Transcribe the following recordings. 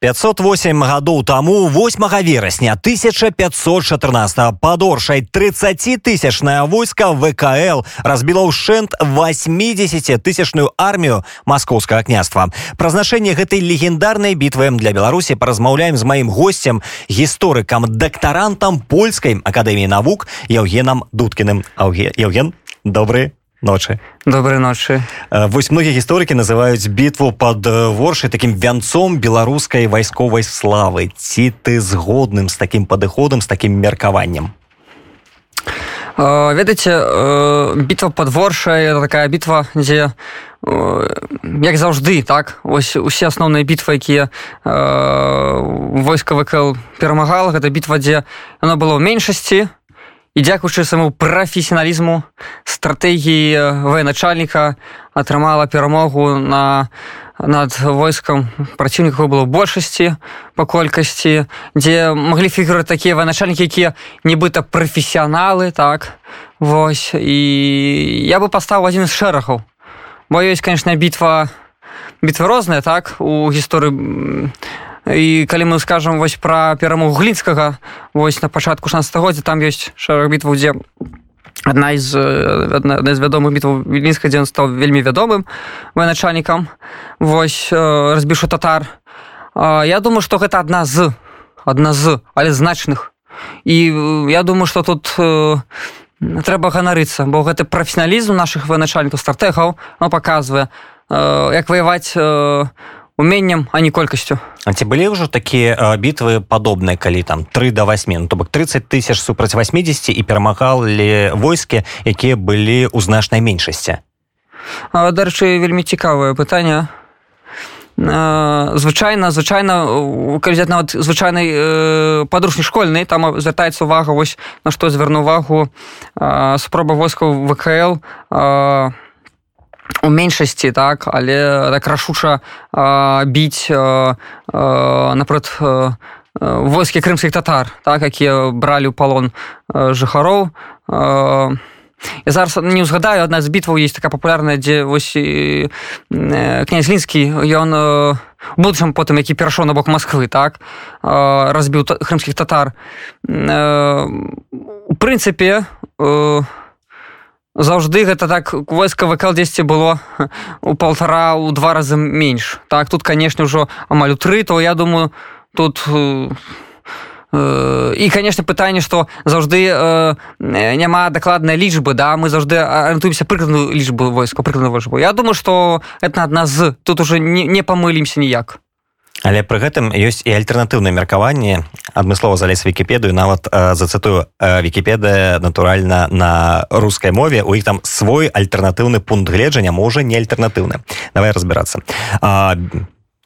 508 гадоў таму 8 верасня 1514 падоршай 30тысячная войска вКл разбіла ўшэнт 80 тысячную армію маскоўскага княства. Прызначэнне гэтай легендарнай бітвы для беларусі паразмаўляем з маім гостцем гісторыкам дактарантам польскай акадэміі навук евгенам дудкіным Евген добрый ночы доброй ночы э, вось многія гісторыкі называюць бітву под э, воршай таким вянцом беларускай вайсковай славы. Ці ты згодным з таким падыходам з таким меркаваннем? Э, ведаеце бітва под воршай такая бітва дзе як заўжды так? Ось усе асноўныя бітвы якія войска вКл перамагала гэта бітва дзе яно было ў меншасці і дзякуючы саму прафесіяналізму стратэгіі военачальніка атрымала перамогу на над войскам праціўнікаў было большасці па колькасці дзе маглі фігуры такія военачальнікі якія нібыта прафесіяналы так вось. І я бы пастаў адзін з шэрагаў. Бо ёсць конечно бітва бітва розная так у гісторыі і калі мы скажам вось пра перамогу глінскага вось на пачатку 16стагоддзя там ёсць шэраг бітву дзе адна з адна з вядомых бітваў вільнінска дзе ён стаў вельмі вядомым военачальнікам вось разбішу татар. Я думаю што гэта адна з адна з але значных. І я думаю што тут трэба ганарыцца бо гэты прафесіяналізм наших военачальнікаў стратэгаў паказвае як ваяваць уменнем а не колькасцю А ці былі ўжо такія бітвы падобныя калі там 3 до 8 ну, то бок 30 тысяч супраць 80 і перамагалі войскі якія былі ў значнай меншасці. Дарэчы вельмі цікавае пытанне звычайна звычайна калі нават звычайнай падручнай школьнай там звяртаецца увага вось на што звярну увагу спроба войскаў вКл а у меншасці так але так рашуча біць напрыклад войскі крымскіх татар так якія бралі ў палон жыхароў. Я зараз не ўзгадаю адна з бітваў есть такая папулярная дзе вось князь лінскі ён будучым потым які перашоў на бок москвы так разбіў крымскіх татар. У прынцыпе у заўжды гэта так войска вКл 10 было у полтора у два разы менш. Так тут канешне ўжо амаль у тры то я думаю тут э, э, і конечно пытанне што заўжды э, няма дакладнай лічбы да мы заўжды арыентуемся прыкладную лічбу войска прыкладную вожбу я думаю што это адна з тут уже не, не памылімся ніяк Але пры гэтым ёсць і альтэрнатыўнае меркаванне адмыслова залез вікіпедыю нават э, зацытую э, вікіпедыя натуральна на рускай мове. У іх там свой альтэрнатыўны пункт гледжання можа не альтэрнатыўны. Давай разбирацца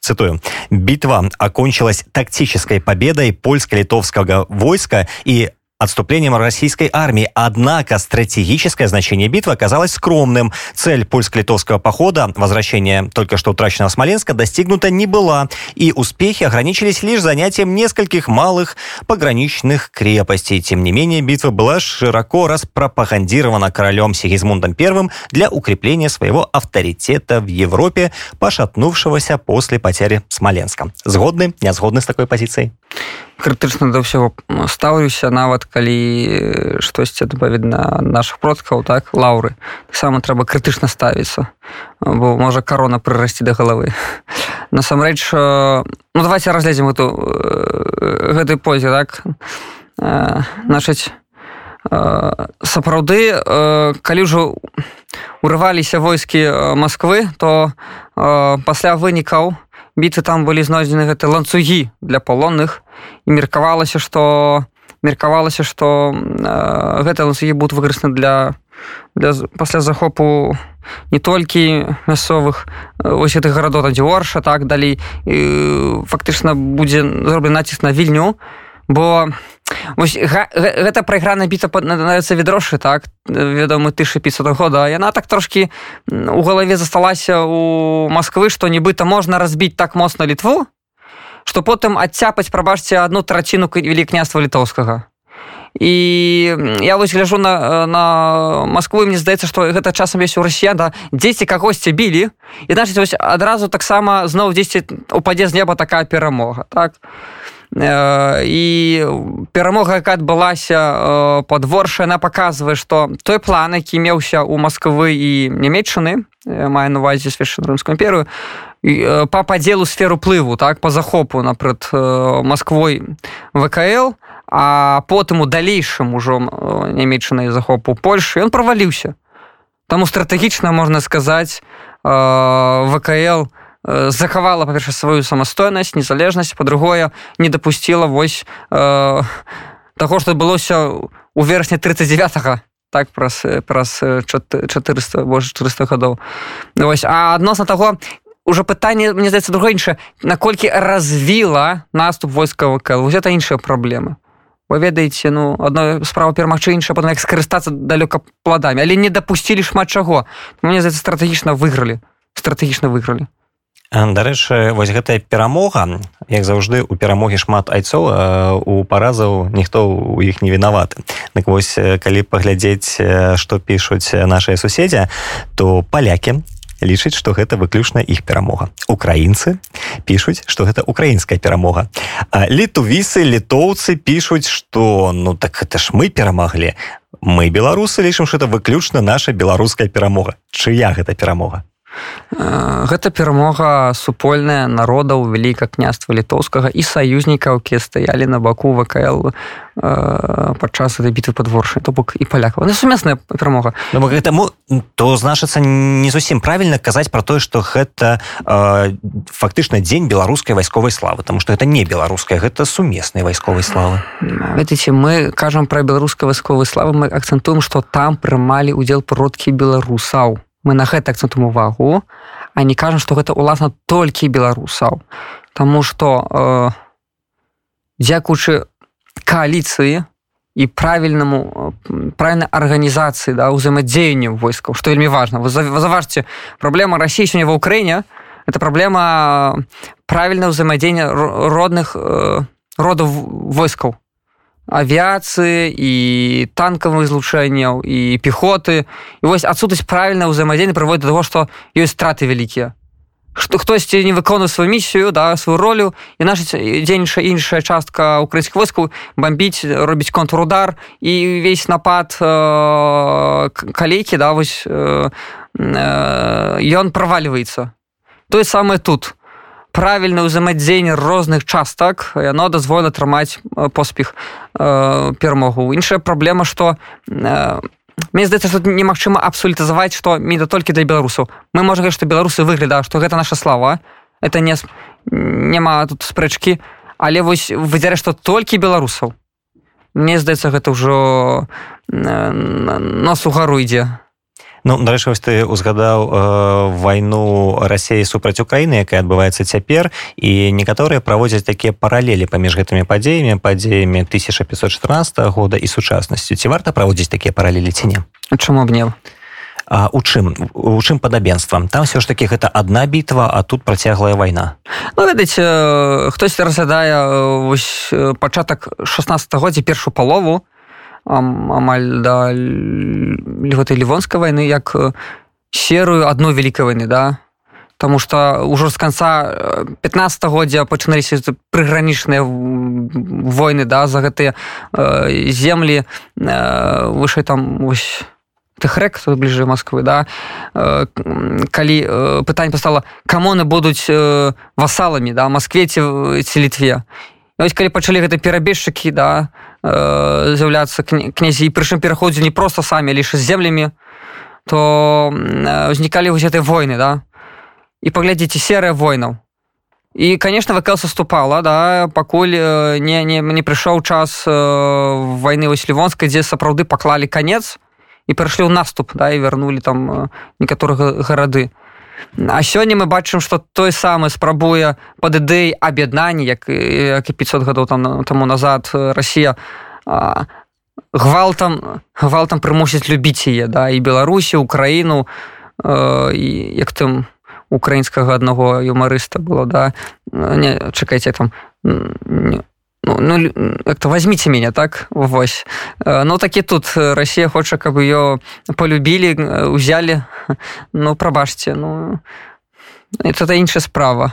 цитую битва окончилась тактической победой польско-литовского войска и отступлением российской армии. Однако стратегическое значение битвы оказалось скромным. Цель польско-литовского похода, возвращение только что утраченного Смоленска, достигнута не была, и успехи ограничились лишь занятием нескольких малых пограничных крепостей. Тем не менее, битва была широко распропагандирована королем Сигизмундом I для укрепления своего авторитета в Европе, пошатнувшегося после потери Смоленска. Сгодны? Не сгодны с такой позицией? Крытычна да ўсяго стаўлюся нават калі штосьці адпаведна наших продкаў так лаўры таксама трэба крытычна ставіцца бо можа карона прырасці да галавы насамрэч ну давайте разлезем эту гэтай позе так. Значыць сапраўды калі ўжо урываліся войскі Масквы то пасля вынікаў біты там былі знойдзены гэты ланцугі для палонных і меркавалася што меркавалася што э, гэтыя ланцугі будуць выкарыстаны для для пасля захопу не толькі мясцовых ось гэтых гарадоў дзе орша так далей фактычна будзе зроблены націск на вільню. Бо Вось, га, гэта прайграна біта надаецца відрошы так? Вядомы тышы 500 года. Яна так трошки у галаве засталася у Масквы што нібыта можна разбіць так моцна літву што потым адцяпаць прабачце одну траціну вялі княства літоўскага. І я вось гляжу на на Маскву мне здаецца што гэта часам ёсць у расія да дзесьці кагосьці білі і значит вось адразу таксама зноў дзесьці упадзе з неба такая перамога так і перамога якая адбылася подворша она показвае што той план які меўся у Масквы і нямецчыны мае на увазе свяшчанрымскую імперыю па падзелу сферу плыву так по захопу напрыклад Масквой ВКЛ а потым у далейшым ужо нямецчанай захопу Польшы ён праваліўся. Таму стратэгічна можна сказаць ВКЛ захавала па-перша сваю самастойнасць незалежнасць по-другое не дапусціла вось э, таго што адбылося у верасні 39 так праз праз 400 больш 400 гадоў вось а адносна таго уже пытанне мне здаецца другое іншае наколькі развіла наступ войскава КЛ это іншыя праблемы вы ведаеце ну одна справа перамагчы інша потом як скарыстацца далёка пладамі але не дапусцілі шмат чаго мне за стратэгічна выйгралі стратэгічна выйгралі дарэчы вось гэтая перамога як заўжды у перамогі шмат айцоў у паразаў ніхто у іх не вінаваты. Так вось калі паглядзець што пішуць нашыя суседзя то палякі лічыць што гэта выключна іх перамога. Украінцы пішуць што гэта украінская перамога. Літувісы літоўцы пішуць што ну так это ж мы перамаглі. Мы беларусы лічым что это выключна наша беларуская перамога. Чыя гэта перамога Гэта перамога супольная народаў вяліка княства літоўскага і саюзнікаў якія стаялі на баку ВКЛ падчас этой бітвы подворшай то бок і палякаў. На сумесная перамога. Ну, гэтаму то значыцца не зусім правільна казаць про тое што гэта э, фактычна дзень беларускай вайсковай славы там што это не беларуская гэта сумеснай вайсковай славы. Ведаеце мы кажам пра беларускай вайсковай славы мы акцэнтуем што там прымалі удзел продкі беларусаў мы на гэта акцэнтуем увагу. А не кажам што гэта ўласна толькі беларусаў. Таму што э, дзякуючы коаліцыі і правільнаму правільнай арганізацыі да ўзаемадзеянню войскаў што вельмі важна. Вы заважце праблема Росіі сёння ва ўкраіне это праблема правільна ўзаемадзеяння родных э, родаў войскаў авіяцыі і танкавых злучэнняў і пехоты. І вось адсутнасць правільна ўзаемадзейна прыводит до того што ёсць страты вялікія што хтосьці не выконвае сваю місію да сваю ролю і наша дзейнічая іншая частка украінскіх войскаў бомбіць робіць контурудар і увесь напад э, калейкі да вось э, э, ён правальваецца тое самае тут правільна ўзаемадзеянне розных частак яно дазволіла атрымаць поспех э, перамогу. Іншая праблема што э, мне здаецца што немагчыма абсолютызаваць што меда толькі для беларусаў. Мы можа што беларусы выгляда што гэта наша слава. Это не няма тут спрэчкі. Але вось выдзярэ што толькі беларусаў. Мне здаецца гэта ўжо нас угару ідзе Ну дарэчы вось ты узгадаў э, вайну рассеі супраць Украіны якая адбываецца цяпер і некаторыя праводзяць такія паралелі паміж гэтымі падзеямі падзеямі 1514 года і сучаснасцю. Ці варта праводзіць такія паралелі ці не? Чаму абнел А у чым? У чым падабенства? Там все ж таки гэта одна бітва а тут працяглая вайна. Ну, ведаеце хтось разглядае вось пачатак 16 годзе першую палову амаль да гэтай лівонскай вайны як серую адну вялікай вайны да? Таму што ўжо з канца 15годдзя пачыналіся прыгранічныя войны да за гэтыя э, землі э, вышэй там вось тэхрэк бліжэй Масквы да? Э, калі э, пытанне пастала камоны будуць э, васаламі да Маскве ці ці літве вось калі пачалі гэта перабежчыкі да Э, з'яўляцца князі прычым пераходзе не проста самі ліж з землямі то ўзнікалі вось гэтай войны да. І паглядзіце серыя войнаў. І конечно вКл саступала да пакуль не не, не прыйшоў час э, войны вось лівонскай дзе сапраўды паклалі канец і перайшлі ў наступ да і вярнулі там некаторых гарады А сёння мы бачым што той самы спрабуе пад ідэй аб'яднання як як і 500 гадоў там таму назад Росія гвалтам гвалтам прымусіць любіць яе да і беларусі украіну і як там украінскага аднаго юмарыста было да. Не чакайце там не, ну, ну это возьмите меня так? Вось. Ну такі тут Росія хоча каб ее полюбілі узялі ну прабачце ну это іншая справа.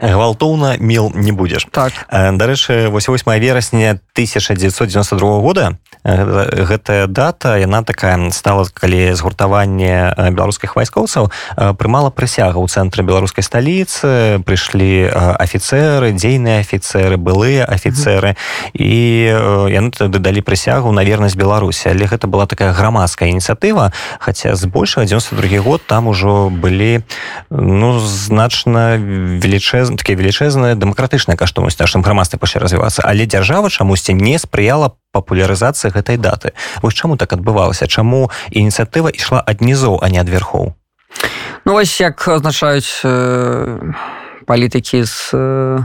Гвалтоўна мел не будзеш. Так. Дарэчы 88 верасня 1992 года гэтая дата яна такая стала калі згуртаванне беларускіх вайскоўцаў прымала прысяга ў цэнтры беларускай сталіцы прыйшлі афіцеры дзейныя афіцеры былыя афіцеры і яны тады далі прысягу на вернасць беларусі. Але гэта была такая грамадская ініцыятыва хаця збольшага 92 год там ужо былі ну значна велічэз велічэз такія велічэзныя дэмакратычныя каштоўнасці нашым грамадстве пачалі развівацца. Але дзяржава чамусьці не спрыяла папулярызацыі гэтай даты. Вось чаму так адбывалася? Чаму ініцыятыва ішла ад нізоў а не ад верхоў? Ну вось як азначаюць э, палітыкі з э,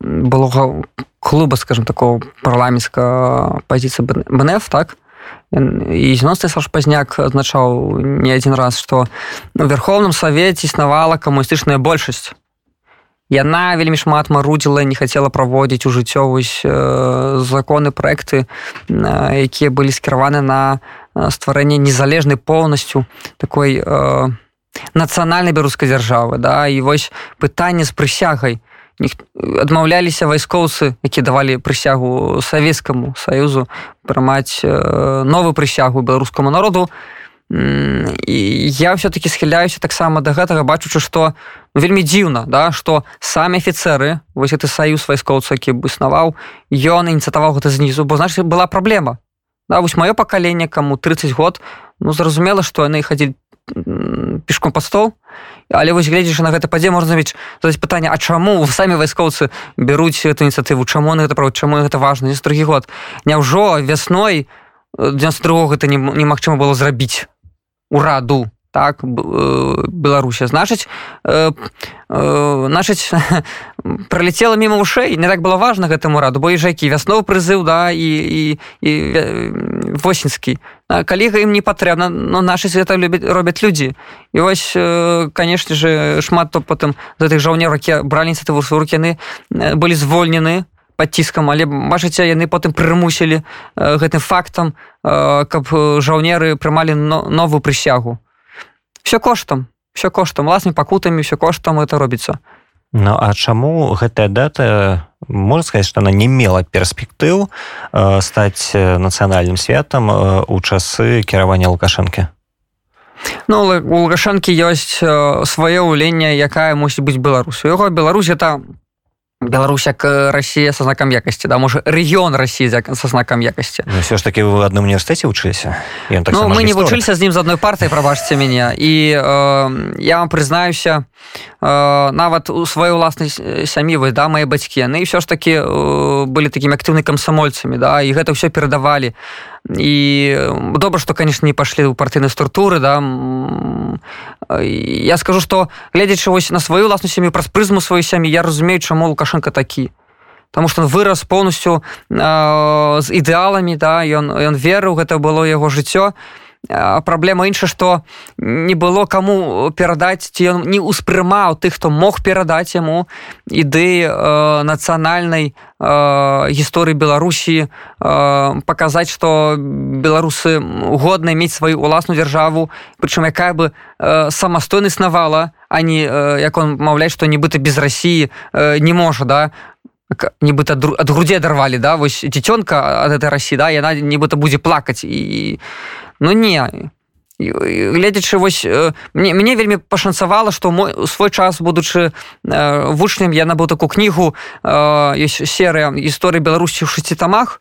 былога клуба скажем такого парламенцка пазіцыя бнф так? І зіносты саш пазняк азначаў не адзін раз што у верховным савеце існавала камуністычная большасць яна вельмі шмат марудзіла не хацела праводзіць у жыццё вось э, законы проекты э, якія былі скіраваны на э, стварэнне незалежнай поўнасцю такой э, нацыянальнай беларускай дзяржавы да. І вось пытанне з прысягай адмаўляліся вайскоўцы які давалі прысягу савецкаму саюзу прымаць э, новы прысягу беларускаму народу. і я все-таки схіляюся таксама да гэтага бачучы што вельмі дзіўна да што самі афіцеры вось гэты саюз вайскоўца які бы існаваў ён ініцыятаваў гэта знізу бо значит была праблема. Да, вось маё пакаленне каму 30 год ну зразумела што яны хадзілі пешком под стол. Але вось гледзячы на гэта падзе можна ведь задаць пытанне А чаму самі вайскоўцы бяруць эту ініцыятыву? Чаму на гэта правод чаму гэта важна? Не другі год? Няўжо вясной 92 гэта немагчыма было зрабіць ураду так беларуся значыць э, э, значыць пролетела мимо ушэй не так было важно гэтаму раду бо ежакі вяснов прызыў да і і, і восеньскі каліга ім не патрэбна но наши света любяць робяць людзі і вось э, конечно же шмат то потым за тых жаўнер ракі бралі ініцыятыву рукі яны былі звольнены под ціскам але бачыце яны потым прымусілі гэтым фактам каб жаўнеры прымалі но, новую прысягу. Все коштам все коштам ласмі пакутамі все коштам это робіцца. Ну а чаму гэтая дата можна сказаць што она не мела перспектыў э, стаць нацыянальным святам э, у часы кіравання лукашэнкі? Ну у лукашэнкі ёсць сваё ўленне якая мусіць быць беларусу яго Беларусь это Беларусь як Росія са знакам якасці да можа рэгіён Росіі са знакам якасці ну, все ж таки вы в адным універсітэце вучыліся так ну, мы не вучыліся з ім з адной партыі прабачце мяне і э, я вам прызнаюся э, нават у сваёй уласнай сям'і вы да мае бацькі яны ўсё ж таки э, былі такімі актыўнымі камсамольцамі да і гэта ўсё перадавалі і добра што конечно не пашлі ў партыйнай структуры да я скажу что гледзячы вось на сваю уласную сям'ю праз прызму сваёй сям'і я разумею чаму лукашенко такі потому что вырас полностью э, з ідэаламі да ён ён верыў гэта было яго жыццё і праблема інша што не было каму перадаць ці ён не ўспрымаў тых хто мог перадаць яму ідэі э, нацыянальнай э, гісторыі беларусі э, паказаць што беларусы годна мець сваю уласную дзяржаву прычым якая бы э, самастойна існавала а не э, як он маўляць што нібыта без рассіі э, не можа да? Нібыта ад грудзей адарвалі да? Вось дзіцёнка ад этой рассі да? Яна нібыта будзе плакаць і ну не гледзячы вось мне мне вельмі пашанцавала што мой свой час будучы вучнем я набыў такую кнігу ёсць серыя гісторыі беларусі ў шасці тамах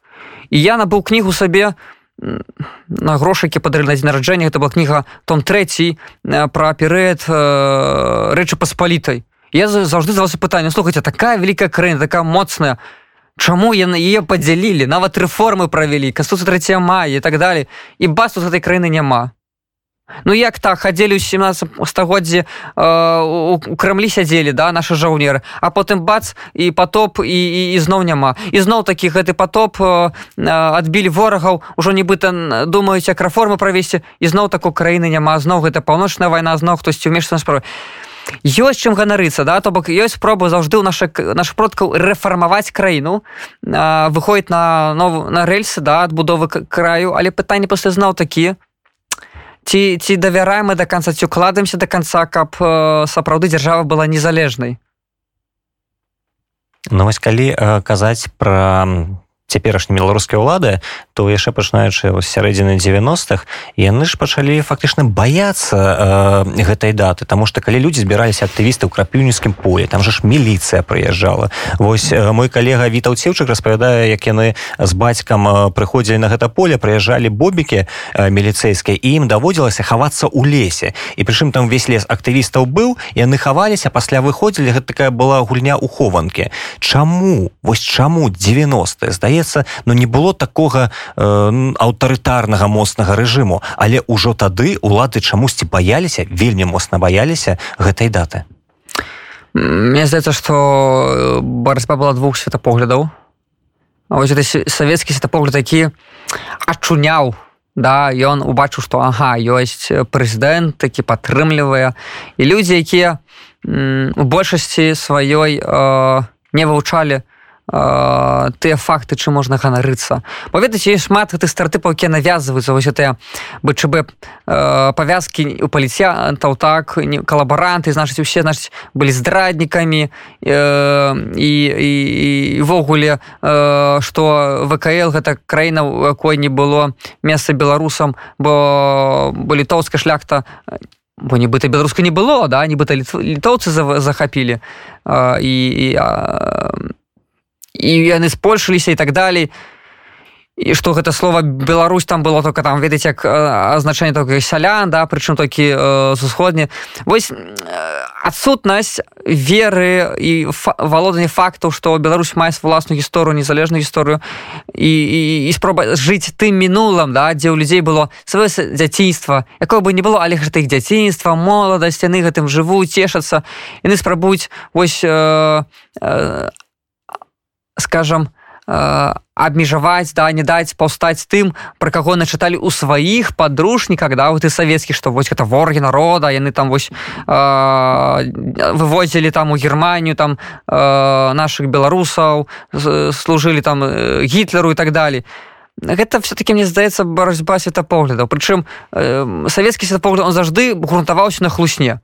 і я набыў кнігу сабе на грошыкі падары на нараджэння. Это была кніга том трэці пра перыяд рэчы паспалітай. Я заўжды залася пытанне слухайце такая вялікая краіна такая моцная Чаму яны яе падзялілі нават рэформы правялі кастуцы 3 мая і так далее і бас тут гэтай краіны няма Ну як так? Хадзелі ў 17 стагоддзі э, у крамлі сядзелі да наша жаўнеры а потым бац і потоп і, і, і зноў няма і зноў такі гэты потоп э, адбілі ворагаў ужо нібыта думаюць як рэформы правесці і зноў такой краіны няма зноў гэта паўночная вайна зноў хтосьці ўмешся на справы ёсць чым ганарыцца да? То бок ёсць спробу заўжды ў наших наших продкаў рэфармаваць краіну выходит на нову на рэльсы да адбудовы краю. Але пытанне пасля зноў такі ці ці давяраем мы до конца ці укладаемся до конца каб сапраўды дзяржава была незалежнай? Ну вось калі э, казаць пра цяперашні беларускай улады то яшчэ пачынаючы сярэдзіны 90-х яны ж пачалі фактычна баяцца э, гэтай даты. Тому что калі людзі збіраліся актывісты ў крапіўніцкім поле там же ж міліцыя прыязджала. Восьось э, мой калега вітаў цеўчык распавядае як яны з бацькам э, прыходзілі на гэта поле прыязджалі бобікі э, міліцэйскія і ім даводзілася хавацца ў лесе. І прычым там весь лес актывістаў быў яны хаваліся пасля выходзілі гэта такая была гульня ў хованкі. Чаму вось чаму 90 здаецца здаецца но ну, не было такога э, аўтарытарнага моцнага рэжыму. Але ўжо тады улады чамусьці баяліся вельмі моцна баяліся гэтай даты. Мне здаецца што э, барацьба была двух светапоглядаў. Ось это савецкі светапогляд які ачуняў да ён убачыў што ага ёсць прэзідэнт такі падтрымлівае. І людзі якія у большасці сваёй э, не вывучалі тыя факты чым можна ганарыцца. Бо ведаце ёсць шмат гэтых стартыпаў якія навязваюцца вось тыя бчб павязкі у паліцянтаў так не калабаранты значыць усе значыць былі здраднікамі і івогуле што вКл гэта краіна у якой не было месца беларусам бо бо літоўская шляхта бо нібыта беларуска не было да нібыта літоўцы захапілі. І, і і яны спольшыліся і так далей. І што гэта слова Беларусь там было только там ведаць як азначэнне только сялян да прычым толькі э, з усходні. Вось адсутнасць веры і валоданне фактаў што Беларусь мае власную гісторыю незалежную гісторыю і, і, і спроба жыць тым мінулым да дзе ў людзей было сваё дзяцінства. Якое бы не было але гэта іх дзяцінства моладасць яны гэтым жывуць цешацца. Яны спрабуюць вось э, э, скажем абмежаваць да не даць паўстаць тым пра каго начыталі ў сваіх падручніках да вот і савецкі што вось гэта ворагі народа яны там вось э, вывозілі там у германію там э, наших беларусаў служылі там гітлеру і так далее. Гэта все-таки мне здаецца барацьба светапоглядаў прычым э, савецкі светапогляд он заўжды грунтаваўся на хлусне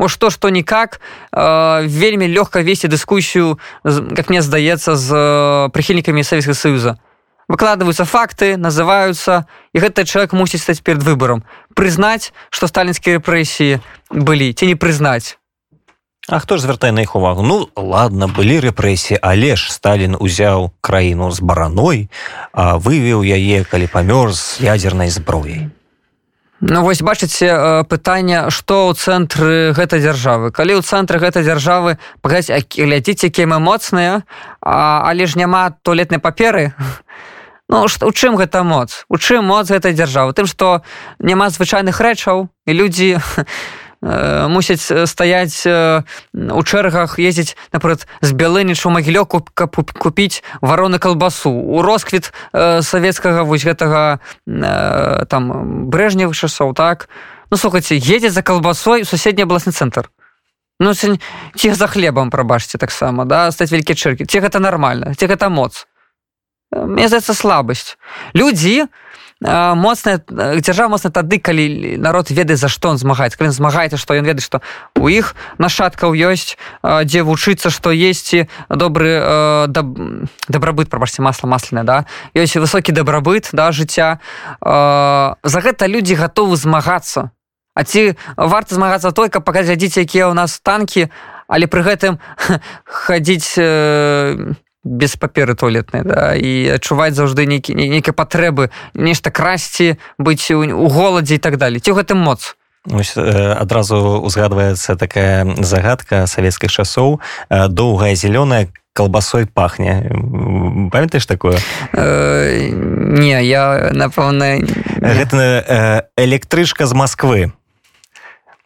вот что что никак. Э, вельмі лёгка весці дыскусію как мне здаецца з э, прыхільнікамі Савецкага союза. Выкладываются факты называются і гэты чалавек мусіць стаць перед выбором. Прызнаць что сталінскія рэпрэсіі былі ці не прызнаць А хто ж звяртае на іх увагу? Ну ладно былі рэпрэсіі але ж сталін узяў краіну з бараной вывеў яе калі памёр з ядзернай зброяй Ну вось бачыце пытанне што ў цэнтры гэтай дзяржавы. Калі ў цэнтры гэтай дзяржавы пагаць глядзіце якія мы моцныя але ж няма туалетнай паперы Ну у чым гэта моц? У чым моц гэтай дзяржавы? Тым што няма звычайных рэчаў і людзі Э, мусяць э, стаяць э, у чэргах ездзіць напрыклад з бялынічу магілёку каб купіць вароны калбасу. У росквіт савецкага вось гэтага там брэжневых часоў так? Ну слухайце едзе за калбасой суседні абласны цэнтр. Ну ці за хлебам прабачце таксама да стаць вялікі чэркі ці гэта нармальна ці гэта моц? Мне здаецца слабасць. Людзі моцная дзяржава моцна тады калі народ ведае за што он змагаецца. Калі змагаецца што ён ведае што у іх нашаткаў ёсць дзе вучыцца што есці добры даб... дабрабыт прабачце масла масляна да? Ёсць высокі дабрабыт да жыцця. За гэта людзі гатовы змагацца. А ці варта змагацца той каб паказаць якія ў нас танкі але пры гэтым хадзіць без паперы туалетнай да, і адчуваць заўжды нейкі нейкія патрэбы нешта красці быць у, голадзе і так далее ці гэтым моц? Адразу узгадваецца такая загадка савецкіх часоў. Доўгая зялёная калбасой пахне. Памятаеш такое? Э, не я напэўна гэта э, электрычка з Масквы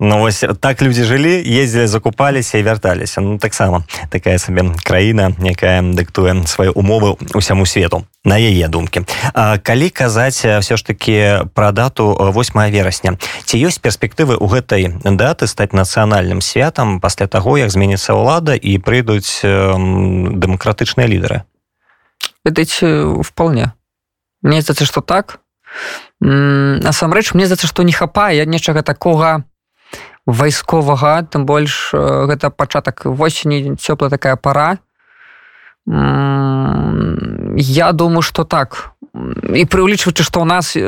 Ну вось так людзі жылі ездзілі закупаліся і вярталіся ну таксама такая сабе краіна якая дыктуе свае умовы усяму свету на яе думкі а, калі казаць все ж таки пра дату 8 верасня? Ці ёсць перспектывы ў гэтай даты стаць нацыянальным святам пасля таго як зменіцца ўлада і прыйдуць дэмакратычныя лідары? Ведаеце вполне. Мне здаецца что так. Насамрэч мне здаецца што не хапае нечага такога вайсковага тым больш гэта пачатак восені цёпла такая пара. Я думаю что так. І прыўлічваючы што ў нас э,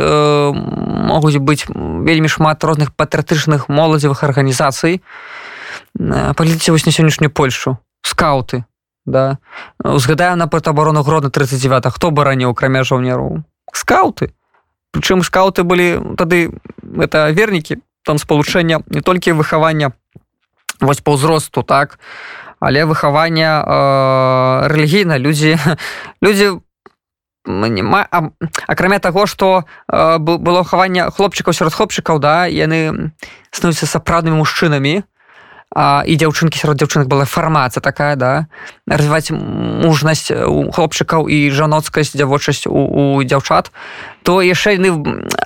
могуць быць вельмі шмат розных патрыятычных моладзевых арганізацый паліце вось на сённяшнюю польшу. Скауты да. Узгадаю на пратабарону гродна 39 хто бараніў крамя жаўнеру скауты. Прычым скауты былі тады это вернікі там спалучэння не толькі выхавання вось па ўзросту так? Але выхавання э, рэлігійна людзі людзі акрамя таго што э, было хаванне хлопчыкаў сярод хлопчыкаў да яны становяцца сапраўднымі мужчынамі і дзяўчынкі сярод дзяўчынак была фармацыя такая да? Развіваць мужнасць у хлопчыкаў і жаноцкасць дзявочасць у, у дзяўчат. То яшчэ яны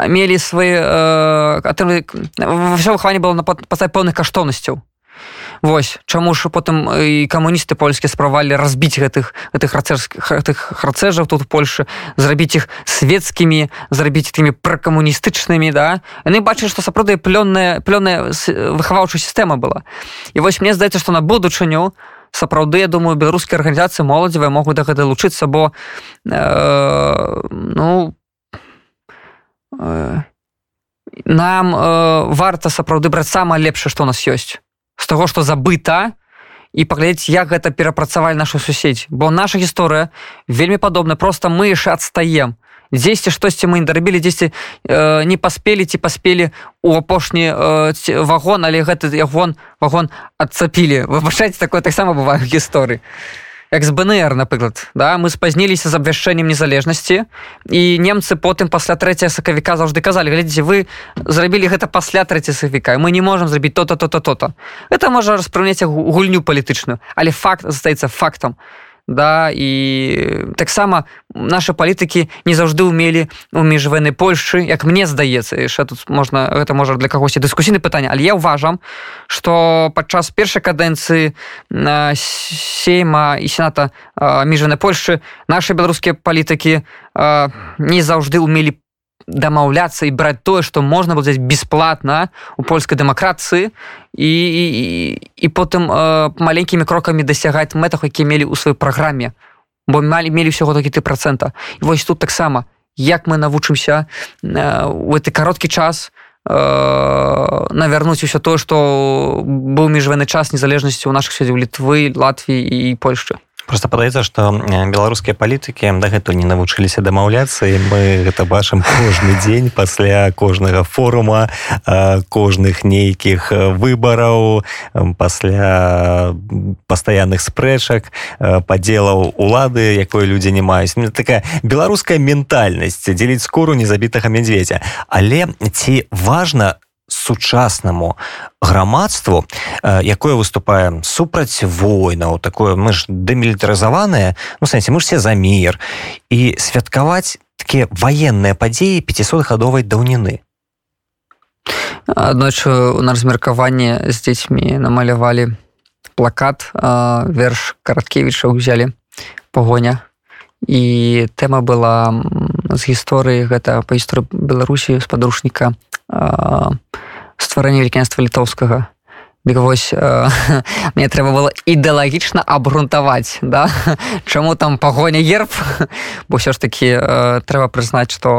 мелі свае э, ўсё выхаванне было на патай пэўных каштоўнасцяў Вось чаму ж потым і камуністы польскія справалі разбіць гэтых гэтых рацэрскіх храцэжаў тут Польшы зрабіць іх свецкімі зрабіць тымі пракамуністычнымі да? Яны бачылі што сапраўды плённая плённая выхаваўчая сістэма была. І вось мне здаецца што на будучыню сапраўды я думаю беларускія арганізацыі моладзевыя могуць да гэта лучыцца бо э, ну э, нам э, варта сапраўды браць самае лепшае што у нас ёсць з таго што забыта і паглядзець як гэта перапрацавалі нашу суседзь. Бо наша гісторыя вельмі падобна просто мы яшчэ адстаем. Дзесьці штосьці мы дарабілі дзесьці э, не паспелі ці паспелі у апошні э, вагон але гэты ягон вагон адцапілі. Выбачайце такое таксама бывае гісторыі як з БНР напрыклад да мы спазніліся з абвяшчэннем незалежнасці і немцы потым пасля трэця сакавіка заўжды казалі глядзіце вы зрабілі гэта пасля трэця сакавіка мы не можемм зрабіць то-то то-то то-то это можа распрыняць гульню палітычную але факт застаецца фактам да і таксама наши палітыкі не заўжды ўмелі у міжвойны Польшчы як мне здаецца яшчэ тут можна гэта можа для кагосьці дыскусійны пытання але я ўважам что падчас першай кадэнцыі сейма і сената міжвойны Польшчы наши беларускія палітыкі не заўжды умелі дамаўляцца і браць тое што можна было бесплатна у польскай дэмакратыі і, і, і потым э, маленькімі крокамі дасягаць мэтах які мелі ў сваёй праграме бо малі мелі ўсяго такі ты процента. Вось тут таксама як мы навучымся э, у гэты кароткі час э, навярнуць усё тое што быў міжвайны час незалежнасці ў нашых сядзяў літвы Латвіі і Польшчы просто падаецца што беларускія палітыкі дагэтуль не навучыліся дамаўляцца і мы гэта бачым кожны дзень пасля кожнага форума кожных нейкіх выбараў пасля пастаянных спрэчак падзелаў улады якой людзі не маюць. Такая беларуская ментальнасць дзеліць скору незабітага мядзведзя але ці важна сучаснаму грамадству э, якое выступае супраць войнаў такое мы ж дэмілітарызаваныя ну сэнсе мы ж все за мір. І святкаваць такія ваенныя падзеі 500гадовай даўніны. Аднойчы у нас размеркаванне з дзецьмі намалявалі плакат верш караткевіча ўзялі погоня і тэма была з гісторыі гэта па гісторыі беларусі з падручніка стварэння вялікенства літоўскага Дык вось э, мне трэба было ідэалагічна абгрунтаваць да? чаму там пагоня герб бо ўсё ж такі э, трэба прызнаць што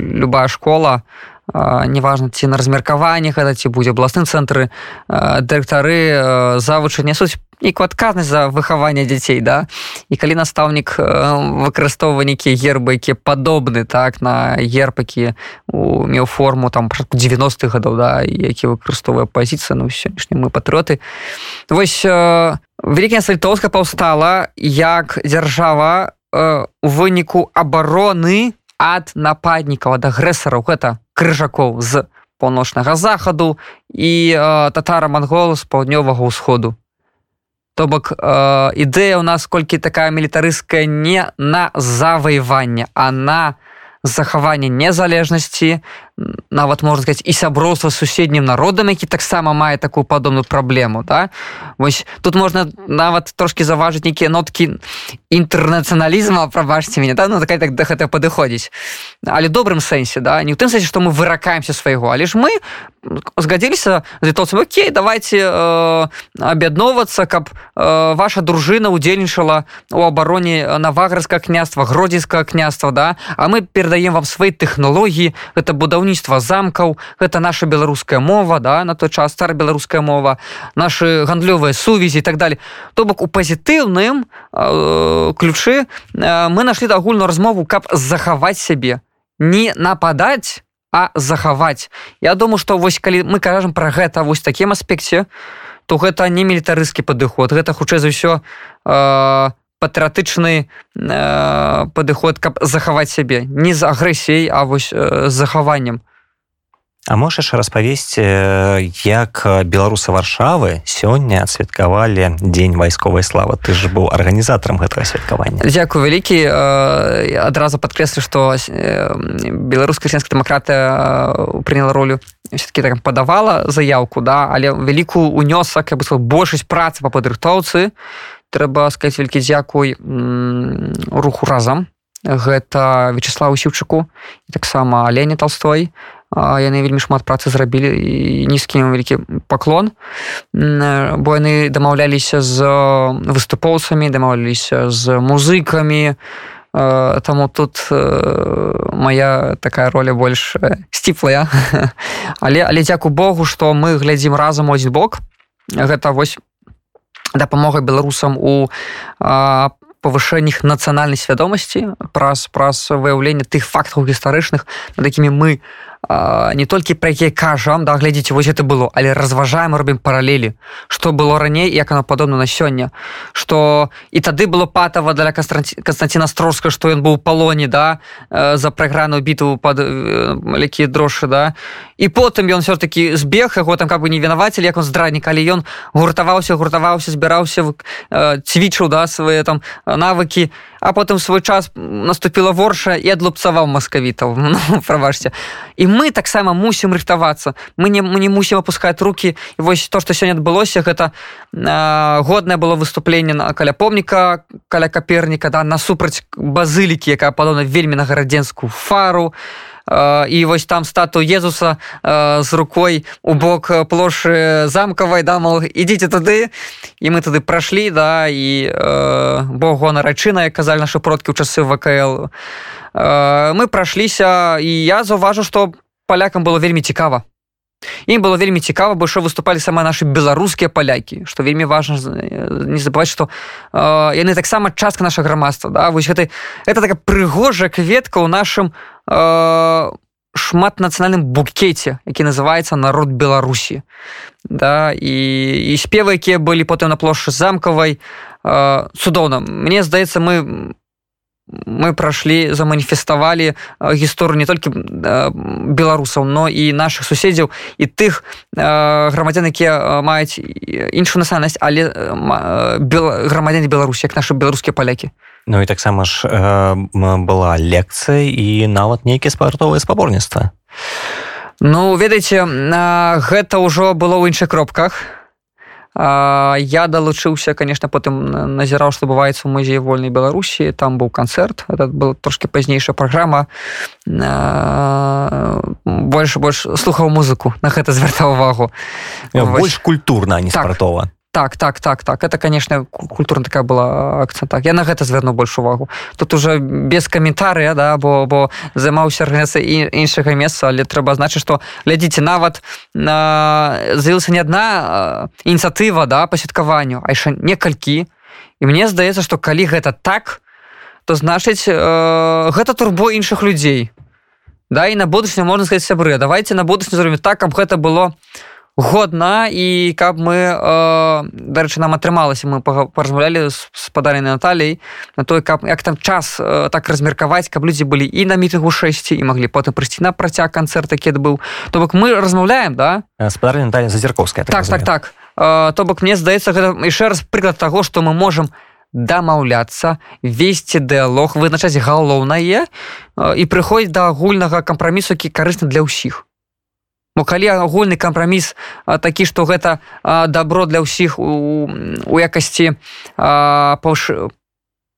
любая школа э, неважна ці на размеркаванні гэта ці будзе абласны цэнтры дырэктары завучы нясуць нейкую адказнасць за выхаванне дзяцей да. І калі настаўнік выкарыстоўвае нейкія гербы якія падобны так на гербакі меў форму там 90-х гадоў да які выкарыстоўвае пазіцыя ну сённяшні мы патрыоты вось вялікая сальтоўска паўстала як дзяржава у выніку абароны ад нападнікаў ад агрэсараў. Гэта крыжакоў з паўночнага захаду і татара мангол з паўднёвага ўсходу. То бок ідэя у нас колькі такая мілітарыская не на заваяванне а на захаванне незалежнасці нават можна сказать і сяброўства суседнім народам які таксама мае такую падобную праблему да? Вось тут можна нават трошки заважыць нейкія ноткі інтэрнацыяналізма прабачце мяне да? Ну такая так да гэта падыходзіць але добрым сэнсе да? Не ў тым сэнсе што мы выракаемся свайго але ж мы згадзіліся з літоўцам Окей давайте э, аб'ядноўвацца каб э, ваша дружына удзельнічала у абароне наваградска княства гродзенскага княства да? А мы перадаем вам свае тэхналогіі гэта будаўніцтва замкаў. Гэта наша беларуская мова да на той час стар беларуская мова наши гандлёвыя сувязі так далее то бок у пазітыўным э, ключы э, мы нашли агульную размову каб захаваць сябе. Не нападаць а захаваць. Я думаю что вось калі мы кажам про гэта вось такім аспекце то гэта не мілітарыскі падыход. Гэта хутчэй за ўсё э, патрыятычны э, падыход каб захаваць сябе. Не з агрэсіяй а вось э, захаваннем. А можаш распавесці як беларусы варшавы сёння адсвяткавалі дзень вайсковай славы? Ты ж быў арганізатарам гэтага святкавання. Дякую вялікі. Адразу падкрэслю што беларуская сенская дэмакратыя прыняла ролю все-таки так падавала заявку да але вялікую унёсак я бы сказал большасць працы па падрыхтоўцы трэба сказать вялікі дзякуй руху разам. Гэта вячеславу сіўчыку таксама алене толстой. Яны вельмі шмат працы зрабілі і нізкім вялікі паклон. Бо яны дамаўляліся з выступоўцамі дамаўляліся з музыкамі. Таму тут моя такая роля больш сціплая. Але але дзяку Богу што мы глядзім разам один бок. Гэта вось дапамога беларусам у павышэннях нацыянальнай свядомасці праз праз выяўленне тых фактаў гістарычных над якімі мы не толькі пра якія кажам да глядзіце вось это было. Але разважаем робім паралелі что было раней як оно падобна на сёння что і тады было патава для константина строска что ён быў палоне да за прайграную бітву под малякі дрошы да. І потым ён все-таки збег яго там как бы не вінавацель як он здраднік але ён гуртаваўся гуртаваўся збіраўся цвічыў да свае там навыкі а потым свой час наступіла ворша і адлупцаваў маскавітаў. Ну, прабачце. І мы таксама мусім рыхтавацца. Мы не мы не мусім опускать руки і вось то что сёння адбылося гэта э, годнае было выступленне на каля помніка каля каперніка да насупраць базылікі якая падобна вельмі на гарадзенскую фару. і і вось там стату Езуса з рукой у бок плошы замкавай дамал ідзіце туды і мы туды прайшлі да і Богу нарачына як казалі нашы продкі ў часы ВКл. Мы прайшліся і я заўважу што палякам было вельмі цікава ім было вельмі цікава бо що выступалі сама нашы беларускія палякі што вельмі важна не забываць што э, яны таксама частка наша грамадства да? Гэты это такая прыгожая кветка ў нашым э, шмат нацыянальным букеце які называется народ беларусі да? І, і спевы якія былі потым на плошчы замкавай э, цудоўна мне здаецца мы мы прайшлі заманіфеставалі гісторыю не толькі беларусаў но і наших суседзяў і тых грамадзян якія маюць іншую насальнасць але грамадзяне беларусі як наши беларускія палякі Ну і таксама ж э, была лекцыя і нават нейкія спартовыя спаборніцтва. Ну ведаеце гэта ўжо было ў іншых кропках я далучыўся конечно потым назіраў што бываецца у музеі вольнай беларусі там быў канцэрт это был трошки пазнейшая праграма больш больш слухаў музыку на гэта звяртаў увагу. Больш культурна не так. спартова так так так так. Это конечно культурна такая была акцент так я на гэта зверну больш увагу. Тут уже без каментарыя да бо бо займаўся арганізацыя і іншага месца але трэба значыць что глядзіце нават з'явілася не одна ініцыятыва да па святкаванню а яшчэ некалькі. І мне здаецца что калі гэта так то значыць э, гэта турбо іншых людзей да і на будучню можна сказать сябры давайте на будучню зробім так каб гэта было годна і каб мы э, дарэчы нам атрымалася. Мы паразмаўлялі з падарай Наталей на той каб як там час э, так размеркаваць каб людзі былі і на мітынгу 6 і маглі потым прыйсці на працяг канцэрт такі быў то бок мы размаўляем да? Спадар Наталія зазірковская так так так, так. то бок мне здаецца гэта яшчэ раз прыклад таго што мы можемм дамаўляцца весці дыалог вызначаць галоўнае і прыходзіць да агульнага кампрамісу які карысны для ўсіх Мо калі агульны кампраміс такі што гэта дабро для ўсіх у, у якасці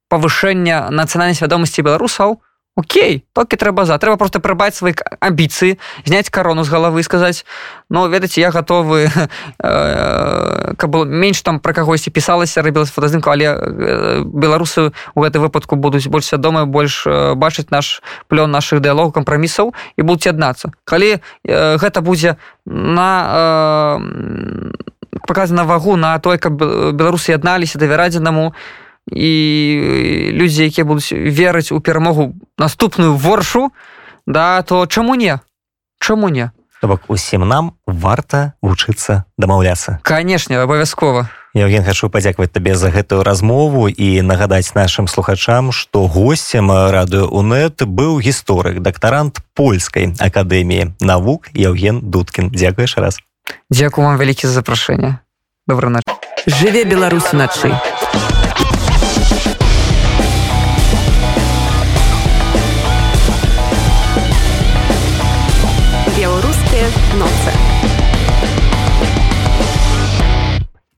павышэння нацыянальнай свядомасці беларусаў Окей толькі трэба за. Трэба просто прыбаць свае амбіцыі зняць карону з галавы сказаць но ну, ведаце я готовы э, каб было менш там пра кагосьці пісалася рабілася фотаздымку але э, беларусы у гэтай выпадку будуць больш вядомыя больш э, бачыць наш плён наших дыялог кампрамісаў і будуць яднацца калі гэта будзе на показана вагу на той каб беларусы ядналіся давярадзенаму то і людзі якія будуць верыць у перамогу наступную воршу да то чаму не? Чаму не? То бок усім нам варта вучыцца дамаўляцца. Канешне абавязкова. Евген хачу падзякаваць табе за гэтую размову і нагадаць нашим слухачам што гостцем радыё унет быў гісторык дактарант польскай акадэміі навук Евген дудкін. Дзякуеш раз. Дзякую вам вялікі за запрашэнне. Добра ноч жыве беларусь начай Not Ultra.